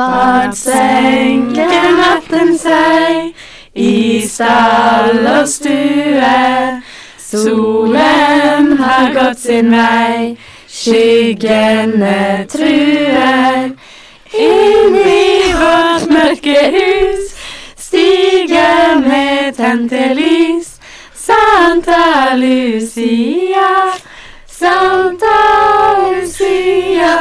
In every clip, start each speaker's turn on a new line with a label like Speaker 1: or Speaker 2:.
Speaker 1: Svart senker natten seg i stall og stue. Solen har gått sin vei, skyggene truer. Inn i vårt mørke hus stiger med tente lys. Santa Lucia, Santa Lucia.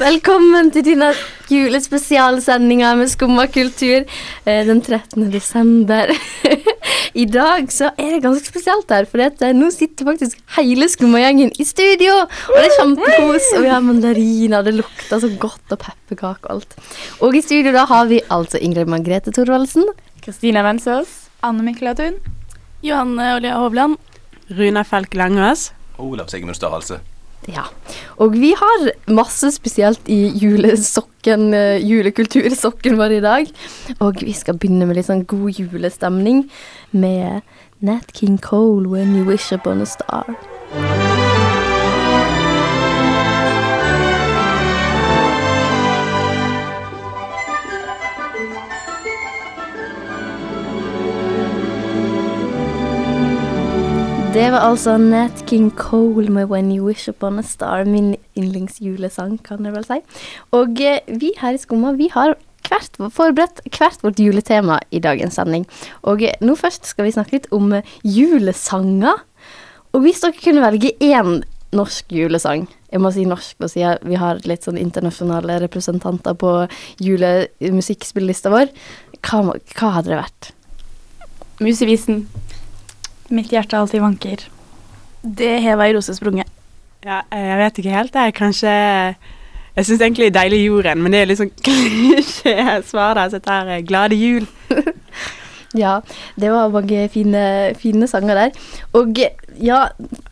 Speaker 1: Velkommen til dine julespesialsendinger med Skumma kultur eh, den 13. desember. I dag så er det ganske spesielt her, for eh, nå sitter faktisk hele Skumma-gjengen i studio. Og det er kjempekos, og vi har mandariner, det lukter så godt, og pepperkaker og alt. Og i studio da har vi altså Ingrid Margrethe Thorvaldsen.
Speaker 2: Kristina Wensås. Anne Mikkelatun.
Speaker 1: Johanne Olja Hovland.
Speaker 3: Runa Falk Langås.
Speaker 4: Olav Sigmund Størhalse.
Speaker 1: Ja. Og vi har masse spesielt i julesokken, eh, julekultursokken vår i dag. Og vi skal begynne med litt sånn god julestemning med Nat King Cole, 'When You Wish Upon a Star'. Det var altså Nat King Cole med 'When You Wish Upon a Star', min yndlingsjulesang, kan jeg vel si. Og eh, vi her i Skumma, har hvert, forberedt hvert vårt juletema i dagens sending. Og eh, nå først skal vi snakke litt om eh, julesanger. Og hvis dere kunne velge én norsk julesang Jeg må si norsk, for siden vi har litt sånn internasjonale representanter på julemusikkspillelista vår. Hva, hva hadde det vært?
Speaker 2: Musevisen. Mitt hjerte alltid vanker.
Speaker 5: Det hever i rosesprunget.
Speaker 3: Ja, eh, jeg vet ikke helt. Det er kanskje Jeg syns egentlig 'Deilig jorden', men det er litt sånn klisjé-svar der. Så dette er 'Glade jul'.
Speaker 1: Ja, det var mange fine, fine sanger der. Og ja,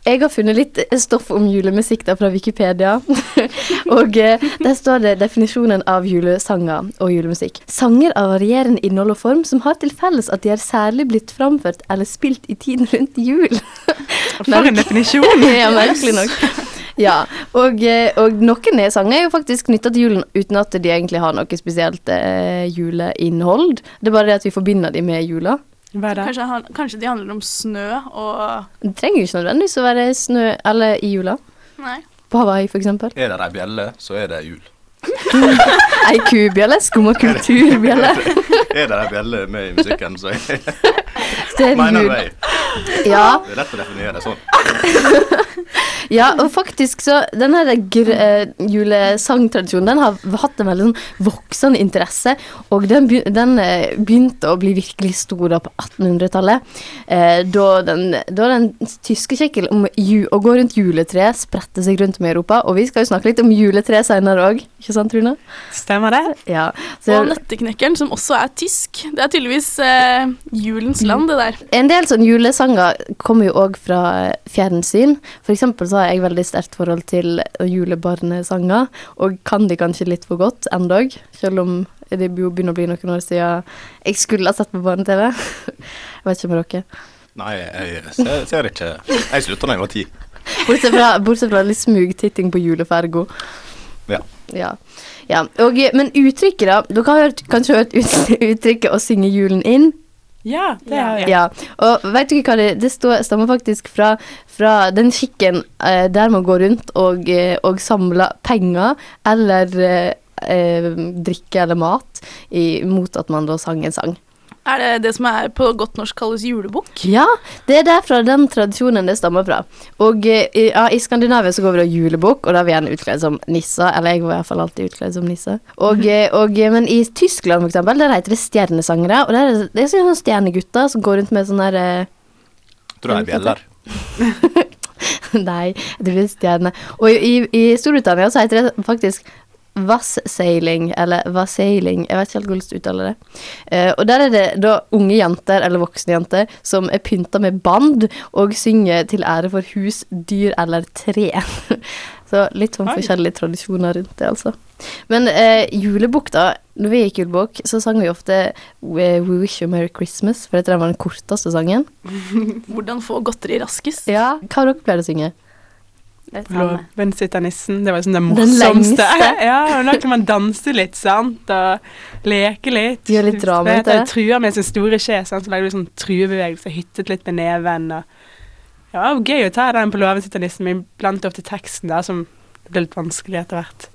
Speaker 1: jeg har funnet litt stoff om julemusikk da fra Wikipedia. og eh, der står det definisjonen av julesanger og julemusikk. Sanger av varierende innhold og form som har til felles at de er særlig blitt framført eller spilt i tiden rundt jul.
Speaker 3: For en definisjon!
Speaker 1: ja, merkelig nok. Ja, og, eh, og noen sanger er jo faktisk knytta til julen uten at de egentlig har noe spesielt eh, juleinnhold. Det er bare det at vi forbinder de med jula.
Speaker 3: Hva er det?
Speaker 5: Kanskje, han- kanskje de handler om snø og
Speaker 1: Det trenger jo ikke nødvendigvis å være snø eller i jula.
Speaker 5: Nei.
Speaker 1: På Hawaii, eksempel.
Speaker 4: Er det ei bjelle, så er det jul.
Speaker 1: Ei kubjelle, skum og kulturbjelle.
Speaker 4: Er det ei bjelle med i musikken, så er det Mener du
Speaker 1: jul. Ja,
Speaker 4: Det er lett å definere det sånn.
Speaker 1: ja, og faktisk så Den her eh, julesangtradisjonen Den har hatt en veldig sånn voksende interesse, og den, begy den eh, begynte å bli virkelig stor da på 1800-tallet, eh, da, den, da den tyske kjekkel om ju å gå rundt juletreet spredte seg rundt om i Europa. Og vi skal jo snakke litt om juletre senere òg, ikke sant, Rune?
Speaker 3: Stemmer det?
Speaker 1: Ja. Så,
Speaker 5: Og Nøtteknekkeren, som også er tysk. Det er tydeligvis eh, julens land, det der.
Speaker 1: En del sånn julesanger kommer jo òg fra fjernsyn. For eksempel så har jeg veldig sterkt forhold til julebarnesanger, og kan de kanskje litt for godt endog, selv om det begynner å bli noen år siden jeg skulle ha sett på barne-TV. Jeg vet ikke med dere.
Speaker 4: Nei, jeg ser, ser ikke Jeg slutta da jeg var ti.
Speaker 1: Bortsett fra, bortsett fra litt smugtitting på julefergo.
Speaker 4: Ja.
Speaker 1: Ja. ja. Og, men uttrykket, da. Dere har hørt, kanskje hørt uttrykket 'å synge julen inn'?
Speaker 3: Ja, det er jeg.
Speaker 1: Ja, og vet du ikke hva det Det står, stammer faktisk fra, fra den skikken eh, der man går rundt og, eh, og samler penger eller eh, eh, drikke eller mat i, mot at man da sang en sang.
Speaker 5: Er det det som er på godt norsk kalles julebukk?
Speaker 1: Ja, det er derfra den tradisjonen det stammer fra. Og eh, i- ja, i Skandinavia så går vi da julebukk, og da er vi gjerne utkledd som nisser. Eller jeg var i hvert fall alltid utkledd som nisse. Og, eh, og, eh, men i Tyskland, for eksempel, der heter det stjernesangere. Og der er det, det er sånne stjernegutter som går rundt med sånn der eh,
Speaker 4: Tror det er bjeller.
Speaker 1: Nei, jeg tror det er stjerne. Og i, i Storbritannia så heter det faktisk Vasseiling, eller vassailing, jeg vet ikke helt hvordan du uttaler det. Eh, og der er det da unge jenter, eller voksne jenter, som er pynta med band og synger til ære for hus, dyr eller tre. så litt sånn forskjellige tradisjoner rundt det, altså. Men eh, julebok, da. Når vi gikk julebok, så sang vi ofte We We Wish You Merry Christmas, for dette var den korteste sangen.
Speaker 5: Hvordan få godteri raskest.
Speaker 1: Ja, Hva har dere pleid å synge?
Speaker 2: Det.
Speaker 3: Låven sitter nissen. Det var liksom det morsomste. ja, og da kan man danse litt, sant, og leke litt.
Speaker 1: Gjøre litt drama ut av det.
Speaker 3: Truer med sin store skje, sant, så lager du sånn truebevegelse, hyttet litt med neven. Og, ja, det var gøy å ta den på låven sitter nissen, men blant ofte teksten da, som ble litt vanskelig etter hvert.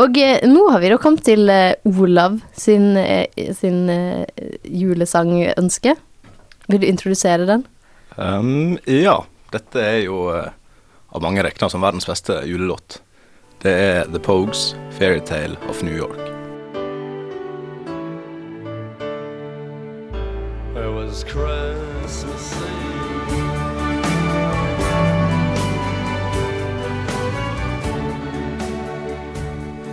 Speaker 1: Og eh, nå har vi da kommet til eh, Olav sin, eh, sin eh, julesangønske. Vil du introdusere den?
Speaker 4: Um, ja, dette er jo eh, av mange regna som verdens beste julelåt. Det er The Pogues, 'Fairytale of New York'.
Speaker 6: It was Christmas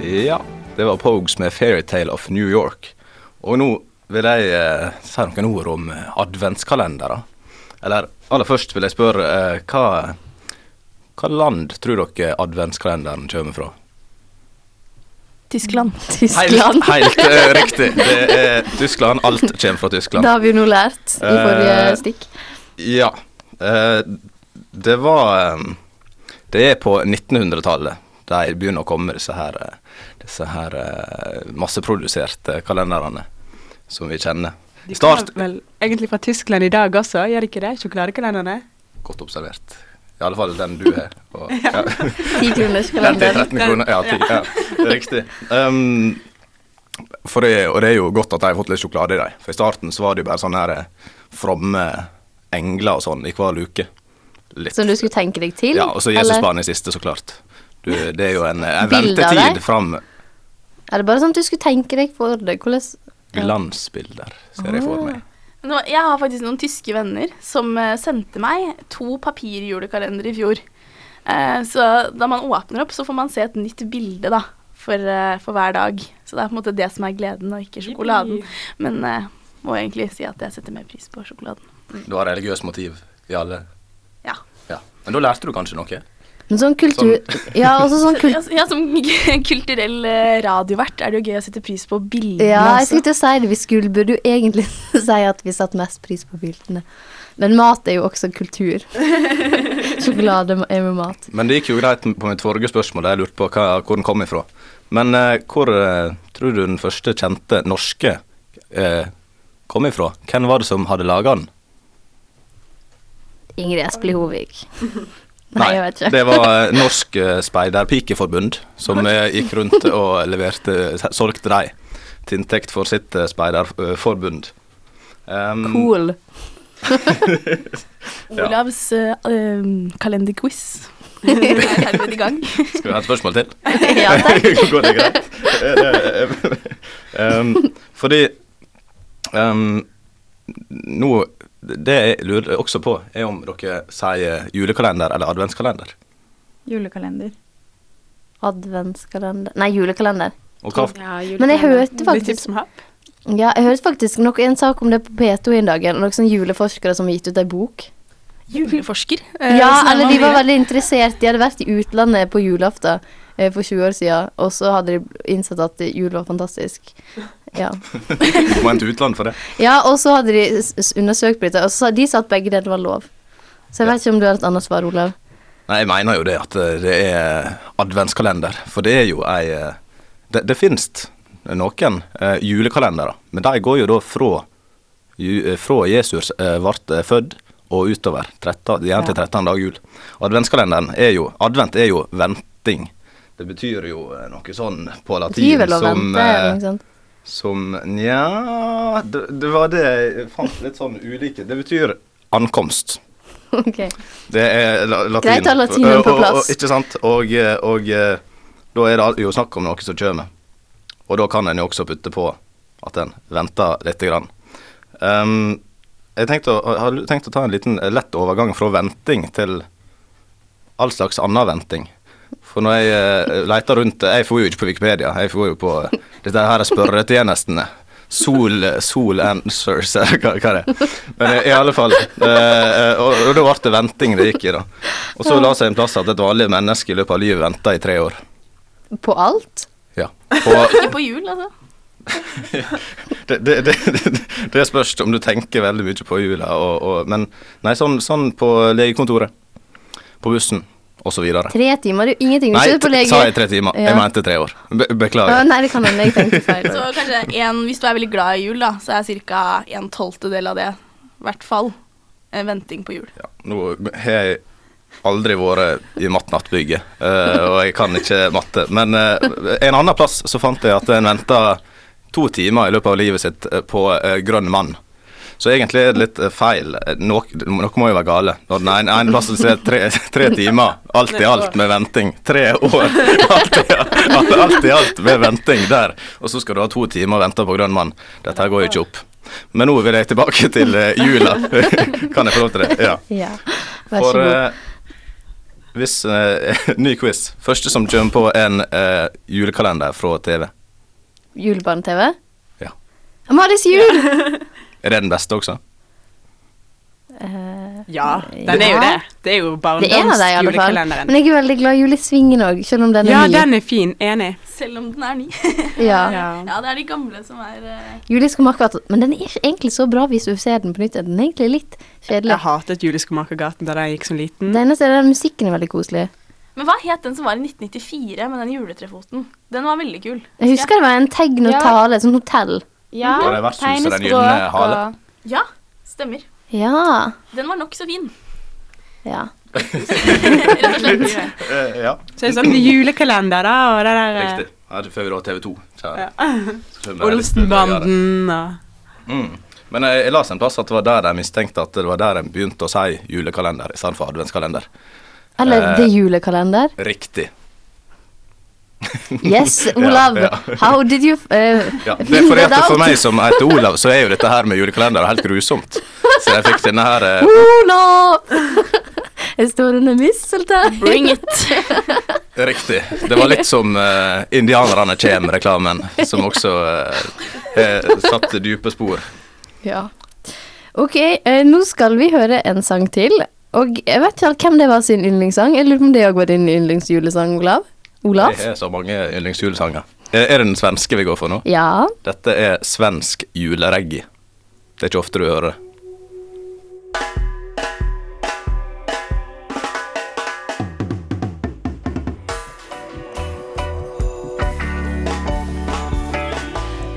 Speaker 6: Eve.
Speaker 4: Ja, det var Pogues med 'Fairytale of New York'. Og nå vil jeg eh, si noen ord om adventskalendere. Eller aller først vil jeg spørre eh, hva, hva land tror dere adventskalenderen kommer fra?
Speaker 5: Tyskland.
Speaker 1: Tyskland.
Speaker 4: Helt, helt uh, riktig. Det er Tyskland. Alt kommer fra Tyskland.
Speaker 1: Det har vi jo nå lært i forrige
Speaker 4: uh,
Speaker 1: stikk.
Speaker 4: Ja. Uh, det var eh, Det er på 1900-tallet de begynner å komme, disse her, eh, disse her eh, masseproduserte kalenderne som vi kjenner.
Speaker 3: De kommer vel egentlig fra Tyskland i dag også, gjør de ikke det? Sjokoladekalenderne?
Speaker 4: Godt observert. I alle fall den du har. Og, ja. Den til
Speaker 1: kalender.
Speaker 4: 13 kroner. Ja, 10, ja. Riktig. Um, det, og det er jo godt at de har fått litt sjokolade i dem. For i starten så var det jo bare sånne her eh, fromme engler og sånn i hver luke. Litt.
Speaker 1: Som du skulle tenke deg til?
Speaker 4: Ja, og så Jesusbarnet i siste, så klart. Du, det er jo en, en ventetid fram
Speaker 1: Er det bare sånn at du skulle tenke deg for det? Hvordan ja.
Speaker 4: Glansbilder, ser jeg for meg.
Speaker 5: Nå, jeg har faktisk noen tyske venner som eh, sendte meg to papirjulekalendere i fjor. Eh, så da man åpner opp, så får man se et nytt bilde da, for, eh, for hver dag. Så det er på en måte det som er gleden, og ikke sjokoladen. Men jeg må egentlig si at jeg setter mer pris på sjokoladen.
Speaker 4: Du har religiøst motiv i alle.
Speaker 5: Ja.
Speaker 4: Ja. Men da lærte du kanskje noe?
Speaker 1: Men sånn kultur Ja, også sånn
Speaker 5: Så, ja, som kulturell eh, radiovert er det jo gøy å sette pris på bildene
Speaker 1: Ja, jeg skulle til å si det. Vi skulle burde jo egentlig si at vi satte mest pris på bildene. Men mat er jo også kultur. Sjokolade er med mat.
Speaker 4: Men det gikk jo greit på mitt forrige spørsmål, jeg lurte på hva, hvor den kom ifra. Men eh, hvor eh, tror du den første kjente norske eh, kom ifra? Hvem var det som hadde laga den?
Speaker 1: Ingrid Espelid Hovig. Nei, jeg vet ikke.
Speaker 4: det var eh, Norsk eh, Speiderpikeforbund som eh, gikk rundt og leverte, solgte dem til inntekt for sitt speiderforbund. Um,
Speaker 1: Cool.
Speaker 4: Ja.
Speaker 5: Olavs uh, eh, kalenderquiz er i gang.
Speaker 4: Skal vi ha et spørsmål til?
Speaker 1: Ja, takk.
Speaker 4: Går det greit? um, fordi um, nå Det jeg lurer også på, er om dere sier julekalender eller adventskalender.
Speaker 2: Julekalender.
Speaker 1: Adventskalender Nei, julekalender.
Speaker 4: Og hva,
Speaker 1: Men jeg hørte faktisk. Ja, jeg hørte faktisk noe, en sak om det på P2 en dag. Noen sånne juleforskere som har gitt ut ei bok.
Speaker 5: Juleforsker. eh,
Speaker 1: Ja, eller de var veldig interessert. De hadde vært i utlandet på julaften eh, for 20 år siden, og så hadde de innsett at jul var fantastisk. Ja.
Speaker 4: må en til utlandet for det?
Speaker 1: ja, og så hadde de undersøkt på dette, og så sa de sa at begge deler var lov. Så jeg vet ikke om du har et annet svar, Olav.
Speaker 4: Nei, jeg mener jo det at eh, det er adventskalender. For det er jo ei eh, Det, det finnes noen eh, julekalendere, men de går jo da fra, ju, eh, fra Jesus eh, ble født og utover. 13, igjen til 13 dag jul. Adventskalenderen er jo Advent er jo venting. Det betyr jo noe sånn på latin som
Speaker 1: vente,
Speaker 4: eh. Som Nja det, det var det jeg fant litt sånn ulike. Det betyr ankomst.
Speaker 1: Ok.
Speaker 4: Det er latin.
Speaker 1: Greit å ha latinen på
Speaker 4: plass. og- og- Ikke sant? Og, og eh, da er det jo snakk om noe som kommer. Og da kan en jo også putte på at en venter lite grann. Um, jeg tenkte å, har tenkt å ta en liten eh, lett overgang fra venting til all slags annen venting. For når jeg uh, leter rundt Jeg får jo ikke på Wikipedia, jeg får jo på uh, dette her er spørretjenestene. Sol, sol answers, hva, hva det er. Men i, i alle fall. eh, og, og da ble det venting det gikk i, da. Og så la seg en plass at et vanlig menneske i løpet av livet venta i tre år.
Speaker 1: På alt?
Speaker 4: Ja. På,
Speaker 5: Ikke på jul, altså.
Speaker 4: det, det, det, det, det spørs om du tenker veldig mye på jula, og, og, men nei, sånn, sånn på legekontoret, på bussen osv.
Speaker 1: Tre timer? Er jo ingenting.
Speaker 4: Nei,
Speaker 1: på lege.
Speaker 4: sa jeg tre timer?
Speaker 1: Ja.
Speaker 4: Jeg mente tre år. Be
Speaker 1: beklager.
Speaker 4: beklager.
Speaker 1: nei, det kan hende jeg tenkte feil.
Speaker 5: Så kanskje en, hvis du er veldig glad i jul, da, så er ca. en tolvtedel av det, i hvert fall, en venting på jul.
Speaker 4: Ja, nå har jeg aldri vært i Mattnattbygget, uh, og jeg kan ikke matte. Men uh, en annen plass så fant jeg at en venta to timer i løpet av livet sitt eh, på uh, grønn mann. Så egentlig er det litt eh, feil. Eh, Noe, noe må jo være gale. Når den ene, ene plassen sier tre, tre timer, alt i alt med venting. Tre år. Alt i, alt, alt i alt med venting der. Og så skal du ha to timer og vente på grønn mann. Dette her går jo ikke opp. Men nå vil jeg tilbake til eh, jula. kan jeg få lov til det? Ja.
Speaker 1: Ja. Vær så
Speaker 4: For
Speaker 1: god.
Speaker 4: eh, hvis eh, Ny quiz. Første som kommer på en eh, julekalender fra TV.
Speaker 1: Julebarne-TV?
Speaker 4: Ja.
Speaker 1: Amalis jul!
Speaker 4: Er det den beste også?
Speaker 1: Uh,
Speaker 3: Ja, den er jo det. Det er jo
Speaker 1: er
Speaker 3: barndomsjulekalenderen.
Speaker 1: Men jeg er veldig glad i Julesvingen òg, selv om den er
Speaker 3: Ja,
Speaker 1: ny.
Speaker 3: den er fin. Enig.
Speaker 5: Selv om den er ny.
Speaker 1: Ja.
Speaker 3: Ja.
Speaker 5: Ja, det er de gamle som er uh...
Speaker 1: Juleskomaker, men den er ikke egentlig så bra hvis du ser den på nytt. Den er egentlig litt kjedelig.
Speaker 3: Jeg hatet Juleskomakergaten da jeg gikk som liten.
Speaker 1: Det eneste er at musikken er veldig koselig.
Speaker 5: Men hva het den som var i 1994 med den juletrefoten? Den var veldig kul.
Speaker 1: Jeg husker det var en tegn og
Speaker 2: Ja.
Speaker 1: sånn hotell.
Speaker 2: Ja,
Speaker 4: Var det vertshuset Den gylne hale?
Speaker 2: og
Speaker 5: Ja, stemmer.
Speaker 1: Ja.
Speaker 5: Den var nokså fin.
Speaker 1: ja.
Speaker 5: Rett og slett.
Speaker 4: Eh, ja,
Speaker 3: Så det er sånn julekalender, da, og det der eh,
Speaker 4: riktig. Ja, det før vi da TV 2.
Speaker 3: Ja.
Speaker 4: Så vi er litt større.
Speaker 3: Olsenbanden og
Speaker 4: Mm. Men jeg, jeg las en plass at det var der de mistenkte at det var der de begynte å si julekalender istedenfor adventskalender.
Speaker 1: Eller
Speaker 4: Eh.
Speaker 1: The Julekalender.
Speaker 4: Riktig.
Speaker 1: Yes, Olav.
Speaker 4: Ja, ja.
Speaker 1: How did you uh,
Speaker 4: Ja, det er fordi at for meg som heter Olav, så er jo dette her med julekalender helt grusomt. Så jeg fikk denne her uh,
Speaker 1: Olav! Jeg står under misteltein.
Speaker 5: Bring it.
Speaker 4: Riktig. Det var litt som uh, Indianerne kjem-reklamen, som også uh, satte dype spor.
Speaker 1: Ja. Ok, eh, nå skal vi høre en sang til. Og jeg vet ikke hvem det var sin yndlingssang. Jeg lurer på om det òg var din yndlingsjulesang, Olav? Olav?
Speaker 4: Jeg har så mange yndlingsjulesanger. Er er det den svenske vi går for nå?
Speaker 1: Ja.
Speaker 4: Dette er svensk julereggae. Det er ikke ofte du hører det.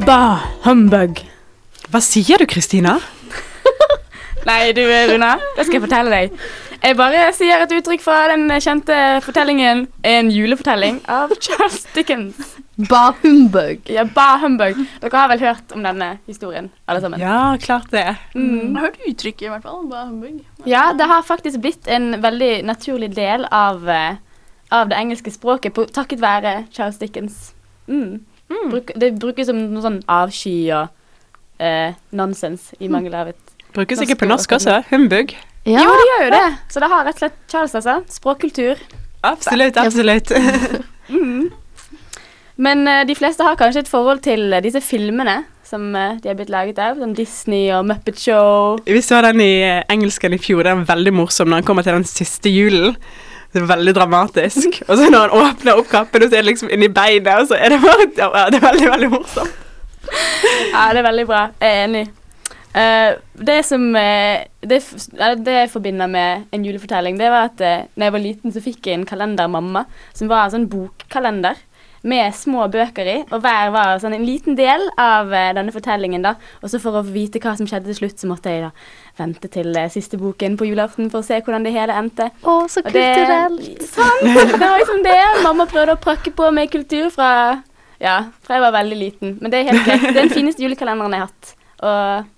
Speaker 3: Bah, humbug. Hva sier du, Kristina?
Speaker 2: Nei, du Runa, det skal jeg fortelle deg. Jeg bare sier et uttrykk fra den kjente fortellingen En julefortelling av Charles Dickens.
Speaker 1: Ba humbug.
Speaker 2: Ja, Ba humbug. Dere har vel hørt om denne historien, alle sammen?
Speaker 3: Ja, klart det.
Speaker 2: Mm.
Speaker 5: Jeg har hørt uttrykket, i hvert fall. Bar humbug.
Speaker 2: Ja, det har faktisk blitt en veldig naturlig del av, eh, av det engelske språket på, takket være Charles Dickens. Mm. Bruk, det brukes som noe sånn avsky og eh, nonsens i mangel av et
Speaker 3: Brukes ikke på norsk også. Humbug.
Speaker 1: Ja.
Speaker 2: Jo, det gjør jo det. Så det har rett og slett Charles, altså. Språkkultur.
Speaker 3: Absolutt, absolutt.
Speaker 2: Men uh, de fleste har kanskje et forhold til uh, disse filmene som uh, de har blitt laget av, som Disney og Muppet Show.
Speaker 3: Vi så den i engelsken i fjor. Den er veldig morsom når han kommer til den siste julen. Det er veldig dramatisk. Og så når han åpner opp kappen, og så er det liksom inni beinet, og så er det bare ja, Det er veldig, veldig morsomt.
Speaker 2: Ja, det er veldig bra. Jeg er enig. Eh, det som uh, det, det jeg forbinder med en julefortelling, det var at uh, når jeg var liten, så fikk jeg en kalender av mamma, som var en sånn bokkalender med små bøker i, og hver var sånn en liten del av eh, denne fortellingen. da. Og så for å vite hva som skjedde til slutt, så måtte jeg da vente til eh, siste boken på julaften for å se hvordan det hele endte.
Speaker 1: Å, så
Speaker 2: Og det-
Speaker 1: kulturelt.
Speaker 2: Sant! Det var liksom det. Mamma prøvde å prakke på med kultur fra ja, fra jeg var veldig liten. Men det er helt greit. Det er den fineste julekalenderen jeg har hatt. Og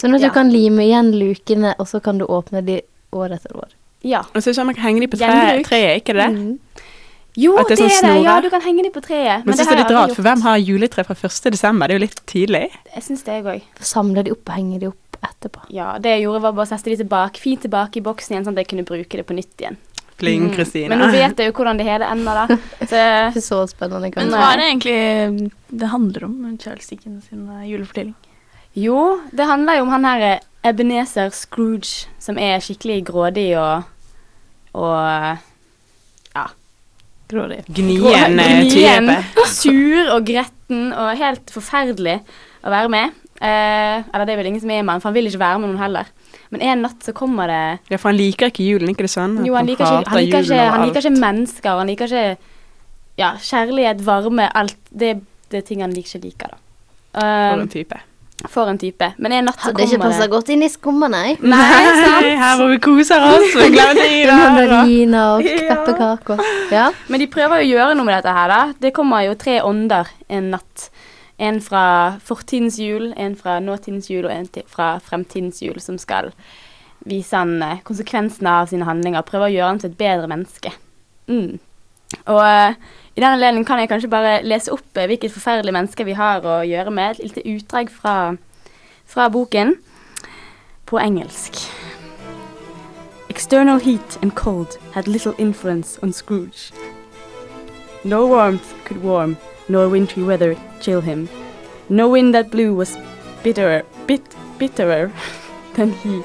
Speaker 1: Sånn at
Speaker 2: Ja.
Speaker 1: du kan lime igjen lukene, og så kan du åpne de år etter år.
Speaker 2: ja.
Speaker 3: Og så er sånn man kan henge de på tre, treet, ikke det?
Speaker 1: Mm.
Speaker 2: Jo, det
Speaker 3: det
Speaker 2: er
Speaker 3: sånn
Speaker 2: det. Ja, du kan henge de på treet.
Speaker 3: Men,
Speaker 2: det
Speaker 3: synes
Speaker 2: har
Speaker 3: det er litt rart, for hvem har juletre fra 1. desember? Det er jo litt tidlig.
Speaker 2: Jeg syns det, jeg òg.
Speaker 1: Samle de opp og henge de opp etterpå.
Speaker 2: Ja, det jeg gjorde, var bare å sette de tilbake, fint tilbake i boksen igjen, sånn at jeg kunne bruke det på nytt igjen.
Speaker 3: Pling,
Speaker 2: Mm. Men nå vet jeg jo hvordan det hele ender, da. Så
Speaker 1: Ikke så spennende,
Speaker 5: Men hva er det egentlig det handler om, Charles Dickens sin julefortelling?
Speaker 2: Jo, det handler jo om han her eh, Ebenezer Scrooge, som er skikkelig grådig og og
Speaker 1: Grådig.
Speaker 3: Gnien eh,
Speaker 2: Gnien,
Speaker 3: type.
Speaker 2: sur og gretten og helt forferdelig å være med. Eh, eller det er vel ingen som er med han, for han vil ikke være med noen heller. Men en natt så kommer det
Speaker 3: Ja, for han liker ikke julen, ikke det sånn?
Speaker 2: Jo, han liker ikke, han liker ikke, han liker ikke mennesker. Han liker ikke ja, kjærlighet, varme, alt. Det, det er ting han ikke liker, da.
Speaker 3: For
Speaker 2: Eh,
Speaker 3: en type.
Speaker 2: For en type. Men en natt så
Speaker 1: Hadde ikke
Speaker 2: kommer
Speaker 1: passa
Speaker 2: det
Speaker 1: godt inn i skumma, nei.
Speaker 2: Nei, sant?
Speaker 3: Her hvor vi koser oss med glemte
Speaker 1: Mandariner og
Speaker 2: Ja.
Speaker 1: pepperkaker. Ja.
Speaker 2: Men de prøver jo å gjøre noe med dette her, da. Det kommer jo tre ånder en natt. En fra fortidens jul, en fra nåtidens jul og en fra fremtidens jul, som skal vise han eh, konsekvensene av sine handlinger. Prøve å gjøre han til et bedre menneske. Mm. Og eh, i den anledning kan jeg kanskje bare lese opp eh, hvilket forferdelig menneske vi har å gjøre med. Et lite utdrag fra, fra boken på engelsk. External heat and cold had little influence on Scrooge. No warmth could warm, nor wintry weather chill him. No wind that blew was bitterer, bit, bitterer than he.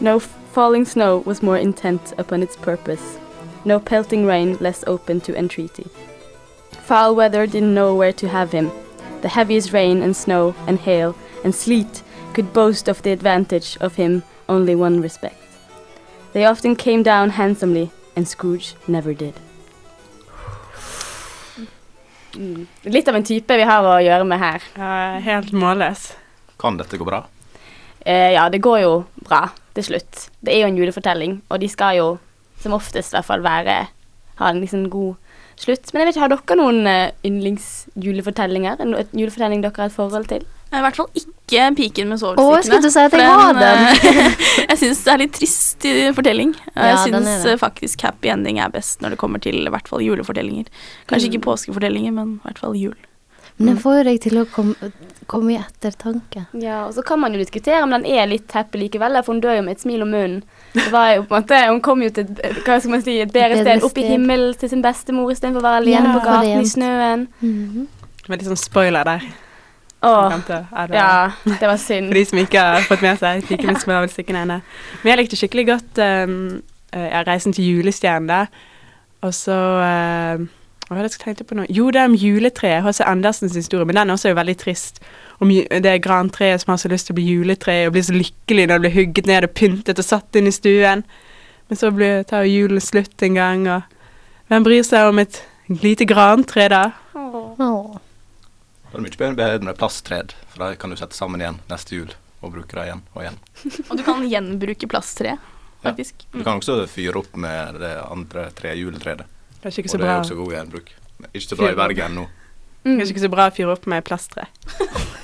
Speaker 2: No falling snow was more intent upon its purpose. No pelting rain less open to entreaty. Foul weather didn't know where to have him. The heaviest rain and snow and hail and sleet could boast of the advantage of him only one respect. They often came down handsomely, and Scrooge never did. Mm. Litt av en type vi har å gjøre med her.
Speaker 3: Ja, helt målløs.
Speaker 4: Kan dette gå bra?
Speaker 2: Uh, ja, det går jo bra til slutt. Det er jo en julefortelling, og de skal jo som oftest i hvert fall være ha en liksom god slutt. Men jeg vet ikke, har dere noen eh, yndlingsjulefortellinger? En julefortelling dere har et forhold til?
Speaker 5: I hvert fall ikke Piken med
Speaker 1: Å, jeg skulle
Speaker 5: svovelstikkene.
Speaker 1: si at jeg har den.
Speaker 5: eh, jeg syns det er litt trist i fortelling. Og
Speaker 1: Ja,
Speaker 5: jeg syns eh, faktisk happy ending er best når det kommer til i hvert fall julefortellinger. Kanskje
Speaker 1: Mm.
Speaker 5: ikke påskefortellinger, men i hvert fall jul.
Speaker 1: Men den får jo deg til å komme, komme i ettertanke.
Speaker 2: Ja, og så kan man jo diskutere om den er litt happy likevel, for hun dør jo med et smil om munnen. Det var jo på en måte, Hun kom jo til hva skal man si, et bedre
Speaker 1: Bedre
Speaker 2: sted, opp i himmelen til sin bestemor istedenfor å være alene
Speaker 1: Ja,
Speaker 2: på gaten i
Speaker 1: fortjent.
Speaker 2: snøen.
Speaker 1: Med
Speaker 3: Veldig sånn spoiler der.
Speaker 2: Åh,
Speaker 3: det-
Speaker 2: ja, det var synd.
Speaker 3: For de som ikke har fått med seg smavelstikkene ennå. Men jeg likte skikkelig godt um, uh, ja, Reisen til julestjernen der. Og så eh, Hva var jeg tenkte på nå? Jo, det er om juletreet. H.C. Andersens historie. Men den er også jo veldig trist. Om det grantreet som har så lyst til å bli juletre, og blir så lykkelig når det blir hugget ned og pyntet og satt inn i stuen. Men så blir, tar jo julen slutt en gang, og hvem bryr seg om et lite grantre da?
Speaker 1: Åh.
Speaker 4: Det er mye bedre- med plasttred, for da kan du sette sammen igjen neste jul og bruke det igjen og igjen.
Speaker 5: Og du kan gjenbruke plasttre, faktisk.
Speaker 4: Du kan også fyre opp med det andre trejuletreet.
Speaker 3: Det er ikke
Speaker 4: Og
Speaker 3: så
Speaker 4: det er
Speaker 3: bra.
Speaker 4: også god gjenbruk. Ikke så bra i Bergen nå.
Speaker 2: Mm.
Speaker 3: Det er ikke så bra å fyre opp med plasttre.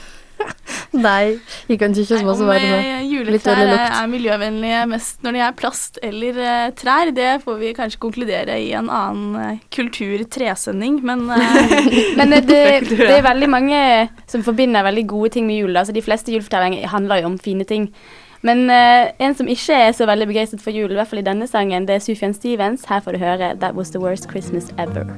Speaker 1: Nei, vi kan ikke kjøpe masse
Speaker 5: Om
Speaker 1: med.
Speaker 5: eh, juletrær er miljøvennlige mest når de er plast eller uh, trær, det får vi kanskje konkludere i en annen uh, kultur-tresending, men uh,
Speaker 2: Men det, det, det er veldig mange som forbinder veldig gode ting med jul. Altså de fleste julefortellinger handler jo om fine ting. Men uh, en som ikke er så veldig begeistret for jul, i hvert fall i denne sangen, det er Sufjan Stevens. Her får du høre 'That Was The Worst Christmas Ever'.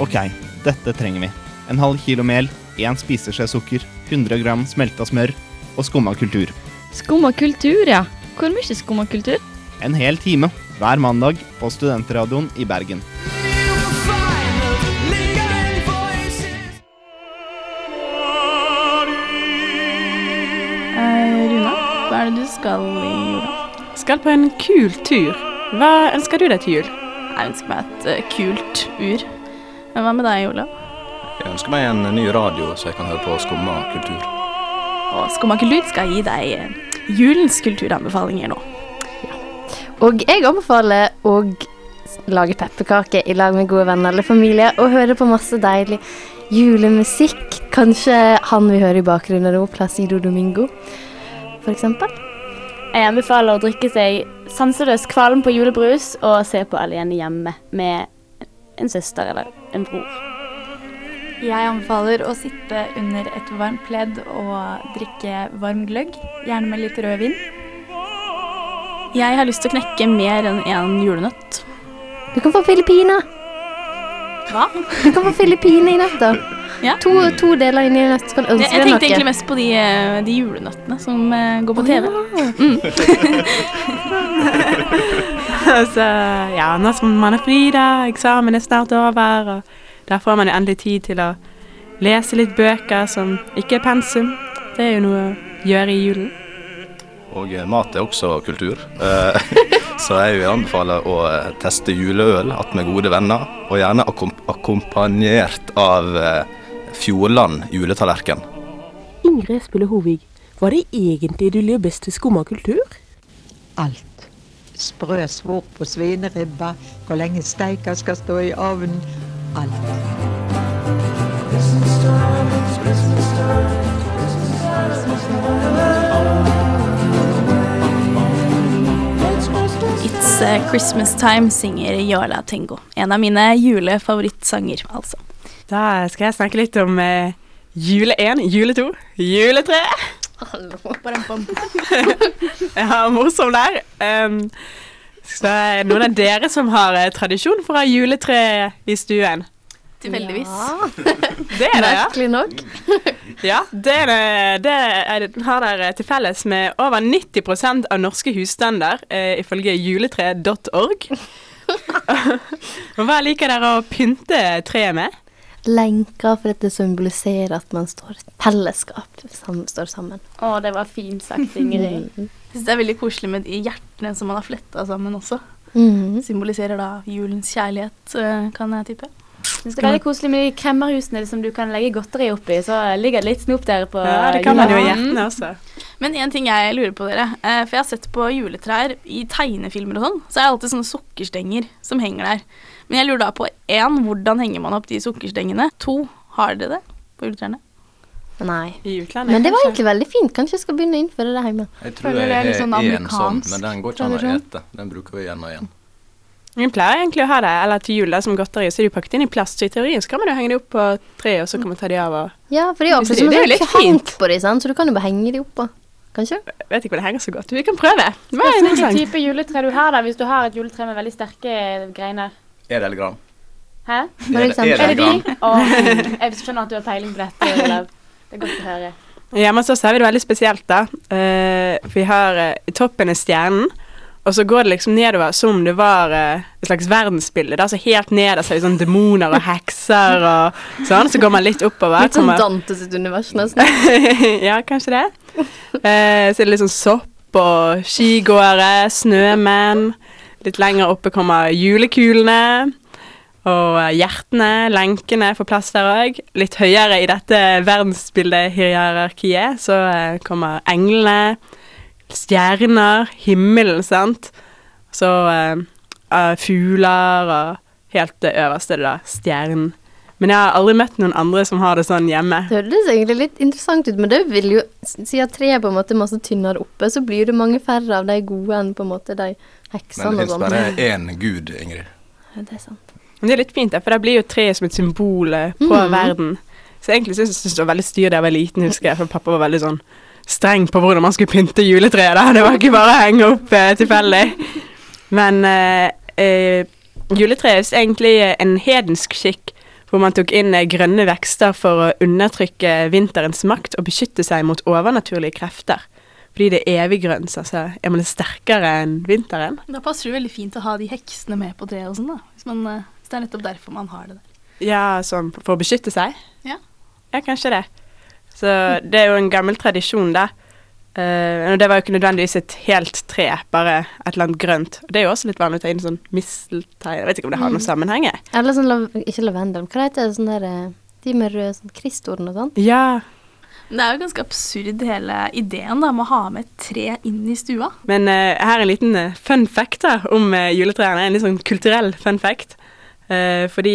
Speaker 7: Ok, dette trenger vi. En halv kilo mel, én spiseskje sukker, 100 gram smelta smør og skumma kultur.
Speaker 8: Skumma kultur, ja. Hvor mye skumma kultur?
Speaker 7: En hel time hver mandag på Studentradioen i Bergen.
Speaker 5: eh, Runa, hva er det du skal i jula?
Speaker 3: Skal på en kul tur. Hva ønsker du deg til jul?
Speaker 5: Jeg ønsker meg et uh, kult ur. Men hva med deg, Olav?
Speaker 4: Jeg ønsker meg en ny radio, så jeg kan høre på Skumma kultur.
Speaker 5: Og Skumma kultur skal gi deg eh, julens kulturanbefalinger nå.
Speaker 1: Og jeg anbefaler å lage pepperkaker i lag med gode venner eller familie, og høre på masse deilig julemusikk. Kanskje han vi hører i bakgrunnen nå, Placido Domingo, for eksempel.
Speaker 2: Jeg anbefaler å drikke seg sanseløs kvalm på julebrus og se på Alene hjemme med en søster eller en bror.
Speaker 9: Jeg anbefaler å sitte under et varmt pledd og drikke varm gløgg, gjerne med litt rødvin.
Speaker 5: Jeg har lyst til å knekke mer enn én julenøtt.
Speaker 1: Du kan få Filippiner.
Speaker 5: Hva?
Speaker 1: Du kan få Filippiner i nøtter.
Speaker 5: Ja.
Speaker 1: To, to deler inni en nøtt. Skal ønske
Speaker 5: Jeg,
Speaker 1: jeg
Speaker 5: tenkte egentlig mest på de, eh, de julenøttene som eh, går på TV.
Speaker 3: altså, ja, nå som man er fri, da, eksamen er snart over, og da får man jo endelig tid til å lese litt bøker som ikke er pensum. Det er jo noe å gjøre i julen.
Speaker 4: Og eh, mat er også kultur. Eh, Så jeg vil anbefale å eh, teste juleøl att med gode venner, og gjerne akkom akkompagnert av Fjordland juletallerken.
Speaker 10: Ingrid Espelid Hovig, hva er det egentlig du lir best til skumma kultur?
Speaker 11: Alt. Sprø svor på svineribba, hvor lenge steika skal stå i ovnen. Alt.
Speaker 5: It's eh, Christmas Time synger Yola Tengo. En av mine julefavorittsanger, altså.
Speaker 3: Da skal jeg snakke litt om eh, jule 1, jule 2, jule 3. ja, morsom der. Um, så er det noen av dere som har eh, tradisjon for å ha juletre i stuen.
Speaker 5: Tilfeldigvis.
Speaker 3: Det er det, ja.
Speaker 1: Merkelig nok.
Speaker 3: Ja, det, er det, det er, har dere til felles med over 90% av norske husstander, eh, ifølge juletre.org. Hva liker dere å pynte treet med?
Speaker 1: Lenker for at det symboliserer at man står et fellesskap, står sammen.
Speaker 2: Å, det var fint sagt, Ingrid.
Speaker 1: Mm.
Speaker 5: Det er veldig koselig med de hjertene som man har fletta sammen også.
Speaker 1: Mhm.
Speaker 5: Symboliserer da julens kjærlighet, eh, kan jeg tippe.
Speaker 2: Jeg synes det er veldig koselig med de kremmerhusene som du kan legge godteri oppi. Så ligger det litt snop der på
Speaker 3: Ja, det kan man jo gjerne også.
Speaker 5: Men en ting jeg lurer på, dere. eh, For jeg har sett på juletrær i tegnefilmer og sånn. Så er det alltid sånne sukkerstenger som henger der. Men jeg lurer da på én, hvordan henger man opp de sukkerstengene? To, har dere det på juletrærne?
Speaker 1: Nei.
Speaker 3: I utlandet,
Speaker 1: Men det var egentlig veldig fint. Kanskje jeg skal begynne å innføre det hjemme.
Speaker 4: Jeg tror jeg
Speaker 9: det er
Speaker 4: har
Speaker 9: litt sånn
Speaker 4: men den går ikke an å ete. Den bruker vi igjen og igjen.
Speaker 3: Vi pleier egentlig å ha det, eller til jul da, som godteri, så er de pakket inn i plast. Så i teorien så kan man jo henge det opp på treet, og så kan man ta de av og
Speaker 1: Ja, for det er jo akkurat som
Speaker 3: det litt
Speaker 1: det er
Speaker 3: fint.
Speaker 1: på de, sant? så du kan jo bare henge de oppå. Kanskje?
Speaker 3: Jeg vet ikke hva det henger så godt. Vi kan prøve. Det
Speaker 2: Hvilken type juletre du har da, hvis du har et juletre med veldig sterke greiner?
Speaker 4: Edelgran.
Speaker 2: Hæ?
Speaker 1: For
Speaker 4: Er det-
Speaker 1: eksempel.
Speaker 4: er
Speaker 2: Er det
Speaker 4: det
Speaker 2: de? Åh, jeg skjønner at du har peiling på dette, Olav. Det er godt å høre.
Speaker 3: Hjemme hos oss har vi det veldig spesielt, da. Uh, vi har uh, toppen er stjernen, og så går det liksom nedover som om det var eh, et slags verdensbilde. Altså så helt nederst er det sånn demoner og hekser og sånn. Så går man litt oppover.
Speaker 1: Litt sånn Dante sitt univers, nesten.
Speaker 3: ja, kanskje det. Eh, så er det litt sånn sopp og skigåere, snømenn. Litt lenger oppe kommer julekulene. Og eh, hjertene, lenkene, får plass der òg. Litt høyere i dette verdensbildet-hierarkiet så eh, kommer englene, stjerner, himmelen, sant. Så uh, fugler og helt det øverste, da, stjernen. Men jeg har aldri møtt noen andre som har det sånn hjemme.
Speaker 1: Det høres egentlig litt interessant ut, men det vil jo Siden treet på en måte er masse tynnere oppe, så blir det mange færre av de gode enn på en måte de
Speaker 4: Men det
Speaker 1: og
Speaker 4: fins
Speaker 1: sånn.
Speaker 4: bare én gud, Ingrid.
Speaker 1: Ja, det er sant.
Speaker 3: Men det er litt fint, da, for da blir jo treet som et symbol eh, på
Speaker 1: mm.
Speaker 3: verden. Så egentlig synes jeg det var veldig styr da jeg var liten, husker jeg, for pappa var veldig sånn streng på hvordan man skulle pynte juletreet. da. Det var ikke bare å henge opp eh, tilfeldig. Men eh, eh, juletreet er egentlig en hedensk skikk hvor man tok inn eh, grønne vekster for å undertrykke vinterens makt og beskytte seg mot overnaturlige krefter. Fordi det er eviggrønt, så altså, er man litt sterkere enn vinteren.
Speaker 5: Da passer det veldig fint å ha de heksene med på treet og sånn, da. Hvis, man, eh, hvis det er nettopp derfor man har det der.
Speaker 3: Ja, sånn for å beskytte seg?
Speaker 5: Ja.
Speaker 3: Ja, kanskje det. Så det er jo en gammel tradisjon, da. Uh, og det var jo ikke nødvendigvis et helt tre, bare et eller annet grønt. Og det er jo også litt vanlig å ta inn sånn misteltein. Jeg vet ikke om det har noen
Speaker 1: Mm.
Speaker 3: sammenheng. jeg.
Speaker 1: Eller sånn lav Ikke lavendel, hva heter det sånn der eh, De med røde sånn kristorden og sånn?
Speaker 3: Ja.
Speaker 5: Det er jo ganske absurd hele ideen da, med å ha med et tre inn i stua.
Speaker 3: Men uh, her er en liten uh, fun fact da, om uh, juletrærne. En litt sånn kulturell fun fact. Eh, fordi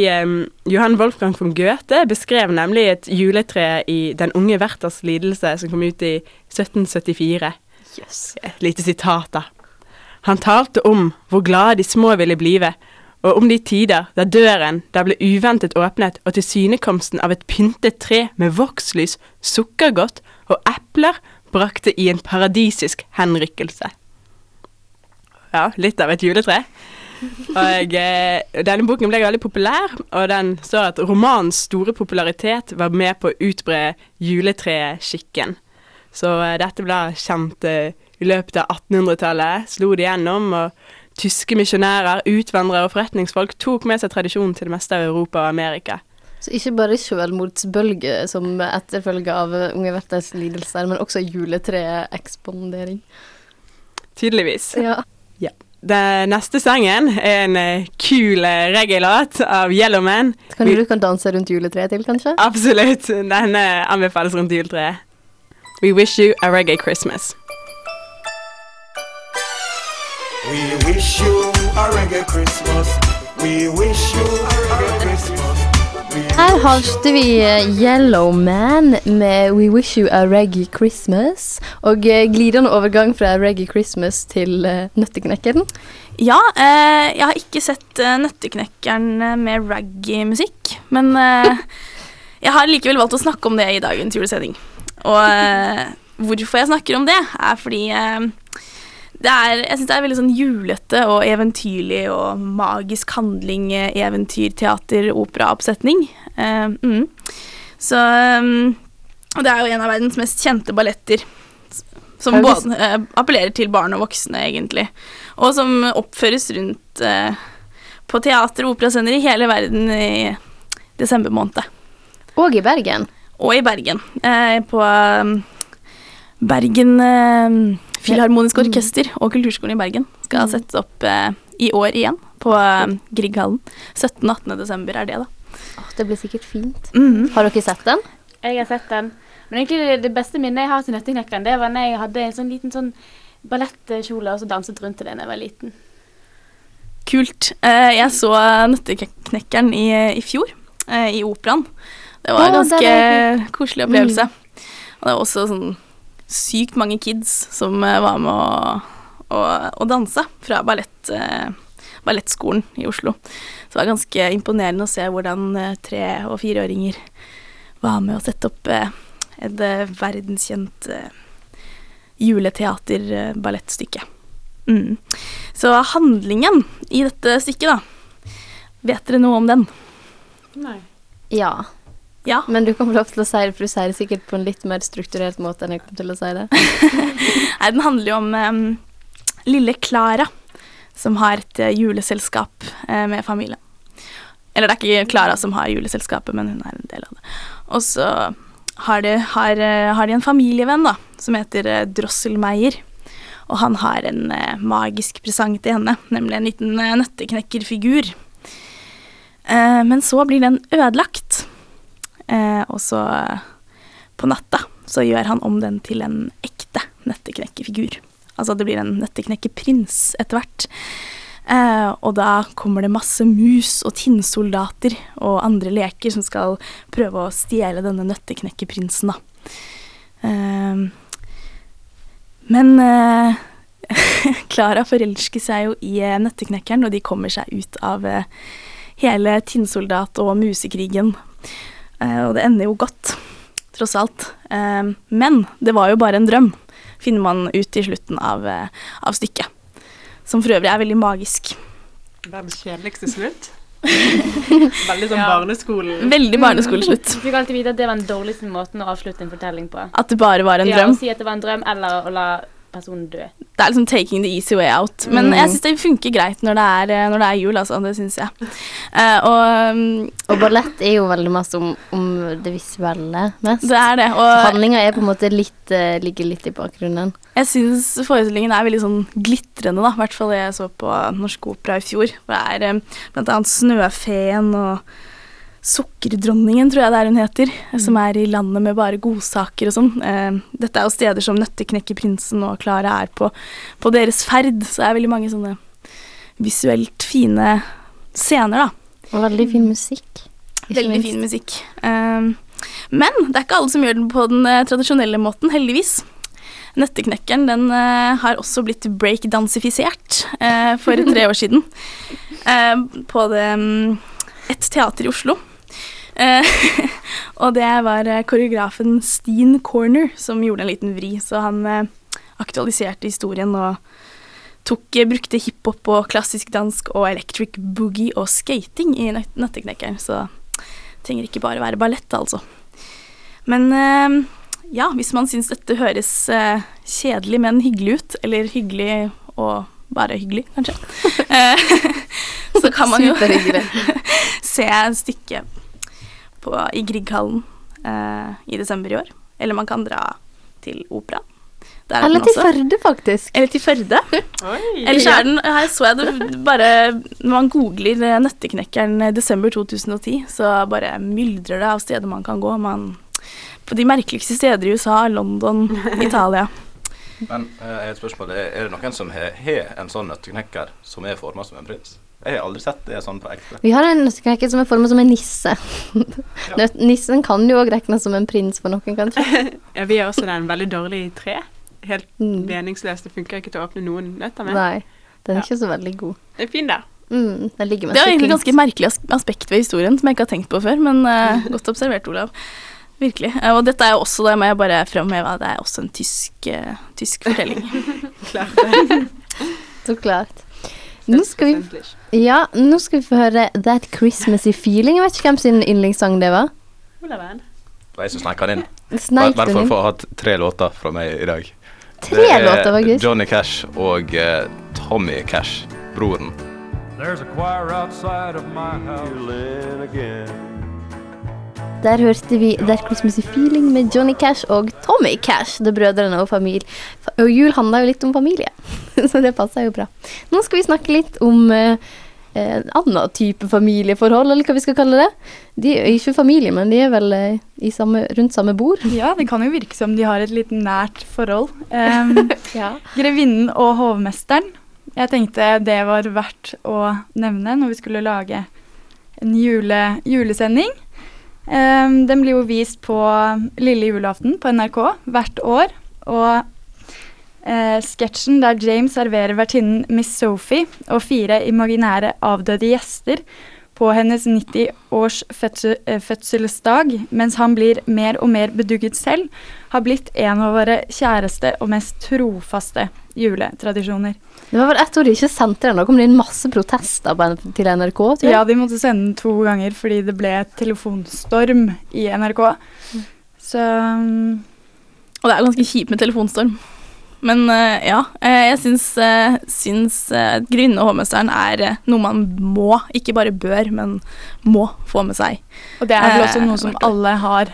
Speaker 3: Johan Wolfgang von Goethe beskrev nemlig et juletre i Den unge verters lidelse, som kom ut i 1774. Et lite sitat, da. Han talte om hvor glade de små ville blive, og om de tider da døren der ble uventet åpnet, og tilsynekomsten av et pyntet tre med vokslys, sukkergodt og epler brakte i en paradisisk henrykkelse. Ja, litt av et juletre. Og eh, denne boken ble veldig populær, og den står at romanens store popularitet var med på å utbre juletreskikken. Så eh, dette ble kjent eh, i løpet av 1800-tallet, slo det gjennom, og tyske misjonærer, utvandrere og forretningsfolk tok med seg tradisjonen til det meste av Europa og Amerika.
Speaker 1: Så ikke bare selvmordsbølge som etterfølge av Unge Werthers lidelser, men også juletreekspondering.
Speaker 3: Tydeligvis.
Speaker 1: Ja.
Speaker 3: Ja. Den neste sangen er en eh, kul eh, reggae-låt av Yellowman.
Speaker 1: Kan du kan danse rundt juletreet til, kanskje?
Speaker 3: Absolutt. Den eh, anbefales rundt juletreet. We wish you a reggae Christmas.
Speaker 12: We wish you a reggae Christmas. We wish you a reggae Christmas.
Speaker 1: Her hørte vi eh, Yellow Man med We Wish You A Reggae Christmas. Og eh, glidende overgang fra Reggae Christmas til uh, Nøtteknekkeren.
Speaker 5: Ja, eh, jeg har ikke sett eh, Nøtteknekkeren eh, med reggae-musikk, men eh, jeg har likevel valgt å snakke om det i dagens julesending. Og eh, hvorfor jeg snakker om det, er fordi eh, er, jeg syns det er veldig sånn julete og eventyrlig og magisk handling, eh, eventyr, teater, operaoppsetning. Uh, mm. Så um, Og det er jo en av verdens mest kjente balletter. Som både uh, appellerer til barn og voksne, egentlig. Og som oppføres rundt uh, på teater- og operascener i hele verden i desember måned.
Speaker 1: Og i Bergen.
Speaker 5: Og i Bergen. Eh, på Bergen eh, Filharmoniske Orkester og Kulturskolen i Bergen skal settes opp eh, i år igjen på eh, Grieghallen. 17.-18. desember er det, da.
Speaker 1: Åh, det blir sikkert fint.
Speaker 5: Mhm.
Speaker 1: Har dere sett den?
Speaker 2: Jeg har sett den. Men egentlig det, det beste minnet jeg har til Nøtteknekkeren, det var da jeg hadde en sånn liten sånn ballettkjole og så danset rundt til den da jeg var liten.
Speaker 5: Kult. Eh, jeg så Nøtteknekkeren i, i fjor, eh, i operaen. Det var en ganske koselig opplevelse. Og det var også sånn sykt mange kids som eh, var med å, å, å danse fra ballett, eh, ballettskolen i Oslo. Så det var ganske imponerende å se hvordan eh, tre- og fireåringer var med å sette opp eh, et eh, verdenskjent eh, juleteater-ballettstykke. Mm. Så handlingen i dette stykket, da. Vet dere noe om den?
Speaker 3: Nei.
Speaker 1: Ja.
Speaker 5: Ja.
Speaker 1: Men du kommer lov til å si det, for du sier det sikkert på en litt mer strukturert måte enn jeg kommer til å si det.
Speaker 5: Nei, den handler jo om um, lille Klara, som har et eh, juleselskap uh, med familien. Eller det er ikke Klara som har juleselskapet, men hun er en del av det. Og så har de, har, eh, har de en familievenn da, som heter Drosselmeier. Og han har en eh, magisk presang til henne, nemlig en liten eh, nøtteknekkerfigur. Eh, men så blir den ødelagt. Eh, og så på natta så gjør han om den til en ekte nøtteknekkerfigur. Altså det blir en nøtteknekkerprins etter hvert. Eh, og da kommer det masse mus og tinnsoldater og andre leker som skal prøve å stjele denne nøtteknekkerprinsen, da. Eh, men eh, Klara forelsker seg jo i eh, nøtteknekkeren, og de kommer seg ut av eh, hele tinnsoldat- og musekrigen. Eh, og det ender jo godt, tross alt. Eh, men det var jo bare en drøm, finner man ut i slutten av, eh, av stykket. Som for øvrig er veldig magisk.
Speaker 3: Verdens kjedeligste slutt. Veldig sånn
Speaker 2: Ja.
Speaker 3: barneskolen.
Speaker 5: Veldig barneskoleslutt.
Speaker 2: Du fikk alltid vite at det var den dårligste måten å avslutte en fortelling på.
Speaker 5: At det bare var en
Speaker 2: ja,
Speaker 5: drøm.
Speaker 2: Å si at det var en drøm, eller å la personen dø.
Speaker 5: Det er liksom taking the easy way out. Men
Speaker 1: Mm.
Speaker 5: jeg syns det funker greit når det er, eh, når det er jul, altså. Det syns jeg. Uh, og um,
Speaker 1: Og ballett er jo veldig masse om, om det visuelle mest.
Speaker 5: det er det. Og
Speaker 1: handlinga er på en måte litt uh, ligger litt i bakgrunnen.
Speaker 5: jeg syns forestillingen er veldig sånn glitrende, da. I hvert fall det jeg så på Norsk Opera i fjor. Hvor det er um, blant annet Snøfeen og Sukkerdronningen, tror jeg det er hun heter, som er i landet med bare godsaker og sånn. Eh, dette er jo steder som Nøtteknekkerprinsen og Klara er på på deres ferd, så det er veldig mange sånne visuelt fine scener, da.
Speaker 1: Og veldig fin musikk.
Speaker 5: Veldig fin musikk. Eh, men det er ikke alle som gjør den på den eh, tradisjonelle måten, heldigvis. Nøtteknekkeren den eh, har også blitt breakdansifisert eh, for tre år siden. eh, på det mm, et teater i Oslo. Eh, og det var eh, koreografen Steen Corner som gjorde en liten vri, så han eh, aktualiserte historien og tok, brukte hiphop og klassisk dansk og electric boogie og skating i nøt- Nøtteknekkeren, så trenger ikke bare være ballett, altså. Men ja, hvis man syns dette høres kjedelig, men hyggelig ut, eller hyggelig og bare hyggelig, kanskje, så kan man jo se stykket på, i Grieghallen eh, i desember i år. Eller man kan dra til opera. Der er
Speaker 1: Eller til. Førde, faktisk.
Speaker 5: Eller til Førde. Eller så er den Her så jeg det bare Når man googler eh, Nøtteknekkeren eh, desember 2010, så bare myldrer det av steder man kan gå. Man, på de merkeligste steder i USA, London, Italia.
Speaker 4: Men eh, jeg har et spørsmål. Er er det noen som har har en sånn nøtteknekker som er forma som en prins? Jeg har aldri sett det sånn på ekte.
Speaker 1: Vi har en nøtteknekker som er formet som en nisse. Ja. Nissen kan jo òg regnes som en prins for noen, kanskje.
Speaker 3: Ja, vi har også den veldig dårlig i tre. Helt meningsløs. Det funker ikke til å åpne noen nøtter med.
Speaker 1: Mm. Nei, den er
Speaker 3: Ja.
Speaker 1: ikke så veldig god.
Speaker 3: Det er fin da.
Speaker 1: Mm,
Speaker 5: Det er egentlig
Speaker 1: et
Speaker 5: ganske merkelig aspekt ved historien som jeg ikke har tenkt på før, men uh, godt observert, Olav. Virkelig. Eh, og dette er jo også, det må jeg bare fremheve, at det er også en tysk, uh, tysk fortelling.
Speaker 1: Så klart. Nå skal vi Ja, nå skal vi få høre That Christmassy Feeling. Jeg vet ikke hvem sin yndlingssang det var.
Speaker 4: Det var jeg som sneik den inn.
Speaker 1: I
Speaker 4: hvert
Speaker 1: fall
Speaker 4: for å få hatt tre låter fra meg i dag.
Speaker 1: Tre låter, faktisk?
Speaker 4: Johnny Cash og uh, Tommy Cash, broren.
Speaker 6: There's a choir outside of my house. again.
Speaker 1: Der hørte vi That Christmassy Feeling med Johnny Cash og Tommy Cash. Det brødrene og familie. Og jul handler jo litt om familie, så det passer jo bra. Nå skal vi snakke litt om eh, en annen type familieforhold, eller hva vi skal kalle det. De er ikke familie, men de er vel eh, i samme, rundt samme bord.
Speaker 9: Ja, det kan jo virke som de har et litt nært forhold. Um, Grevinnen og hovmesteren. Jeg tenkte det var verdt å nevne når vi skulle lage en jule, julesending. Um, den blir jo vist på lille julaften på NRK hvert år. Og eh, sketsjen der James serverer vertinnen Miss Sophie og fire imaginære avdøde gjester på hennes 90-års eh, fødselsdag, mens han blir mer og mer bedugget selv, har blitt en av våre kjæreste og mest trofaste juletradisjoner.
Speaker 1: Det var vel ett år de ikke sendte den. Da kom det inn masse protester på, til NRK. tror jeg.
Speaker 9: Ja, de måtte sende den to ganger fordi det ble telefonstorm i NRK. Så
Speaker 5: Og det er ganske kjipt med telefonstorm. Men eh, ja, eh, jeg syns, uh, syns uh, Grevinnen og hovmesteren er eh, noe man må, ikke bare bør, men må få med seg.
Speaker 9: Og det er vel også
Speaker 5: Eh,
Speaker 9: noe som alle har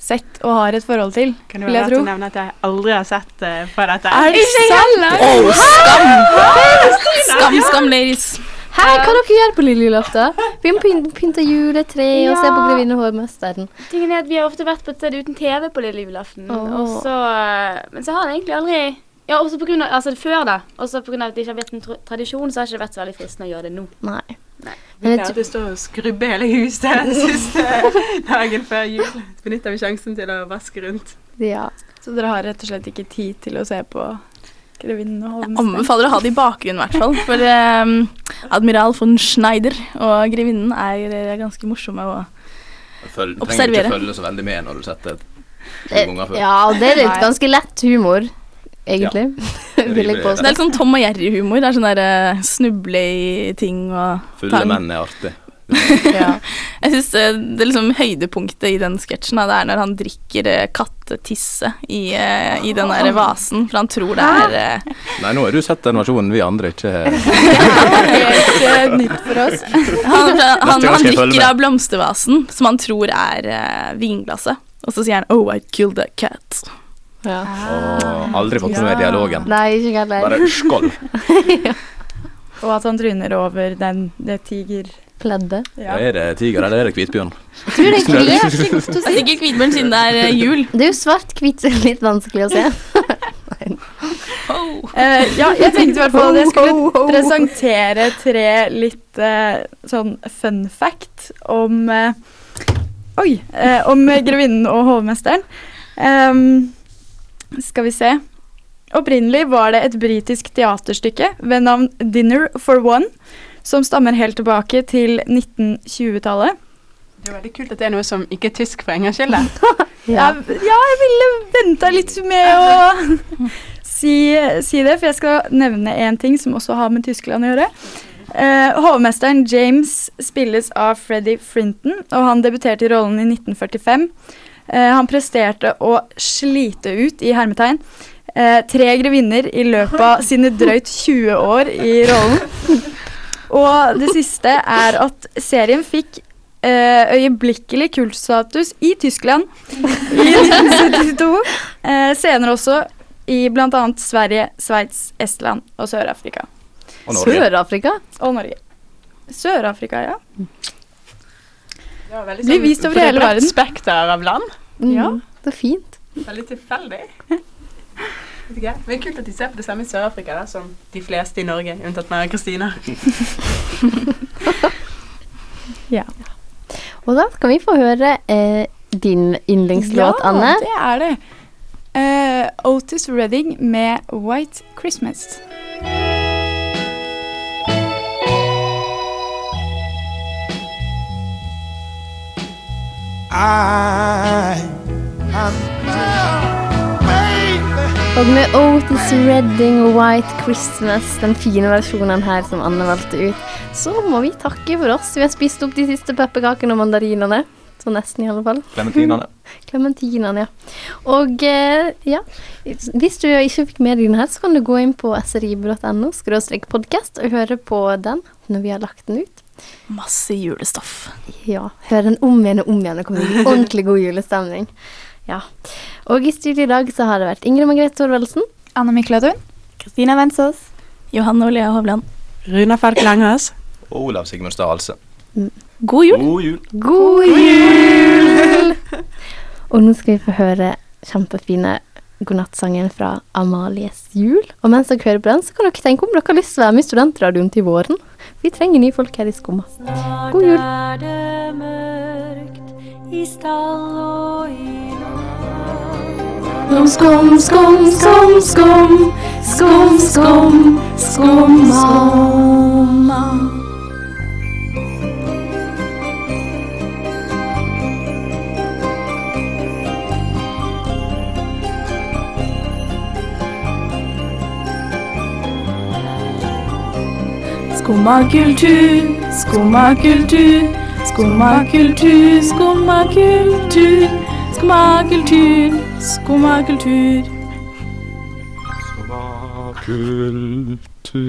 Speaker 9: sett og har et forhold til,
Speaker 3: Kan det
Speaker 9: vil
Speaker 3: være
Speaker 9: jeg
Speaker 3: verdt å
Speaker 9: tro.
Speaker 3: nevne at jeg aldri har sett uh, på dette?
Speaker 9: Er det sant?
Speaker 5: Oh, skam! Skam, skam, ladies.
Speaker 1: Hæ, hva dere gjør på lille julaften? Vi må pynte, pynte juletre og se på
Speaker 2: Ja.
Speaker 1: Grevinne og hovmesteren.
Speaker 2: Tingen er at Vi har ofte vært på et sted uten TV på lille julaften.
Speaker 1: Oh.
Speaker 2: Og så, men så har det egentlig aldri Ja, også på grunn av, altså før, da. Også på grunn at det ikke har vært en tradisjon, så har det ikke vært så veldig fristende å gjøre det nå.
Speaker 1: Nei.
Speaker 3: Vi lærte å stå og skrubbe hele huset siste dagen før jul. Så benytter vi sjansen til å vaske rundt.
Speaker 1: Ja.
Speaker 9: Så dere har rett og slett ikke tid til å se på Grevinnen og hovmesteren?
Speaker 5: Anbefaler å ha det i bakgrunnen, i hvert fall. For um, admiral von Schneider og grevinnen er eh, ganske morsomme. å
Speaker 4: observere. Du
Speaker 5: trenger
Speaker 4: ikke følge så veldig med når du setter to
Speaker 1: Eh,
Speaker 4: ganger før.
Speaker 1: Ja, det er litt ganske lett humor, egentlig. Vil jeg
Speaker 5: det er litt sånn Tom og Jerry-humor. Det er sånn der eh, snuble i ting og
Speaker 4: Fulle
Speaker 5: tang.
Speaker 4: menn er artig.
Speaker 5: Jeg synes eh, det liksom høydepunktet i den sketsjen da, det er når han drikker eh, kattetisse i, eh, i den der vasen, for han tror det er
Speaker 4: Nei, nå har du sett den versjonen vi andre ikke har.
Speaker 9: Helt nytt for oss.
Speaker 5: Han, han, han,
Speaker 4: han
Speaker 5: drikker av blomstervasen, som han tror er vinglasset. Og så sier han 'Oh, I killed a cat'.
Speaker 1: Ja.
Speaker 4: Og aldri fått med meg dialogen.
Speaker 1: Nei, ikke heller.
Speaker 4: Bare skål.
Speaker 9: Og at han tryner over den, det
Speaker 1: tigerpleddet.
Speaker 9: Ja.
Speaker 4: Er det tiger, eller er det hvitbjørn?
Speaker 1: Tror det er
Speaker 5: Det er sikkert hvitbjørn siden det er eh, jul.
Speaker 1: Det er jo svart-hvitt, så det litt vanskelig å se.
Speaker 9: Uh, ja, jeg tenkte i hvert fall at jeg skulle presentere tre litt uh, sånn fun fact om uh, Oi! eh, om grevinnen og hovmesteren. Ehm, skal vi se. Opprinnelig var det et britisk teaterstykke ved navn 'Dinner for One', som stammer helt tilbake til 1920-tallet.
Speaker 3: Det er veldig kult at det er noe som ikke er tysk for engelskilde.
Speaker 9: Ja. ja, jeg ville venta litt med å si, si det, for jeg skal nevne én ting som også har med Tyskland å gjøre. Eh, hovmesteren James spilles av Freddy Frinton, og han debuterte i rollen i 1945. Eh, han presterte å slite ut, i hermetegn, eh, tre grevinner i løpet av sine drøyt 20 år i rollen. Og det siste er at serien fikk eh, øyeblikkelig kultstatus i Tyskland i 1972. Eh, senere også i bl.a. Sverige, Sveits, Estland og Sør-Afrika.
Speaker 1: Sør-Afrika?
Speaker 9: Og Norge. Sør-Afrika, ja.
Speaker 3: Var veldig
Speaker 9: Blir vist over
Speaker 3: er
Speaker 9: hele verden.
Speaker 3: spekter av land.
Speaker 1: Mm,
Speaker 9: Ja.
Speaker 1: Det er fint.
Speaker 3: Veldig tilfeldig. Men det er kult at de ser på det samme i Sør-Afrika som de fleste i Norge, unntatt meg og Kristina.
Speaker 9: ja.
Speaker 1: Og da skal vi få høre eh, din yndlingslåt, Anne.
Speaker 9: Ja, det er det. Uh, Otis Redding med 'White Christmas'.
Speaker 12: I, am
Speaker 1: Og med Otis Redding og White Christmas, den fine versjonen her som Anne valgte ut, så må vi takke for oss. Vi har spist opp de siste pepperkakene og mandarinene. Så nesten, i alle fall.
Speaker 4: Klementinene.
Speaker 1: Klementinene, ja. Og eh, ja, hvis du ikke fikk med deg den her, så kan du gå inn på srib.no podkast og høre på den når vi har lagt den ut.
Speaker 5: Masse julestoff.
Speaker 1: Ja. hør den om igjen og om igjen. og kommer til ordentlig god julestemning. Ja. Og i studio i dag så har det vært Ingrid Margrethe Thorvaldsen.
Speaker 9: Anne Mikladun.
Speaker 5: Kristina Vensås. Johanne Olea Hovland.
Speaker 3: Runa Falk Langås.
Speaker 4: Og Olav Sigmund Halse.
Speaker 5: God jul.
Speaker 4: God jul.
Speaker 1: God jul! og nå skal vi få høre kjempefine godnattsangen fra Amalies jul. Og mens dere hører på den, så kan dere tenke om dere har lyst til å være med i Studentradioen til våren. Vi trenger nye folk her i Skumma. God jul!
Speaker 13: er det mørkt i stall og i
Speaker 1: Skum, skum, skum, skum, skum, skum, skumma.
Speaker 5: Skumma kultur, skumma kultur, skumma kultur, skumma kultur, skumma kultur, skumma kultur.
Speaker 6: Kultur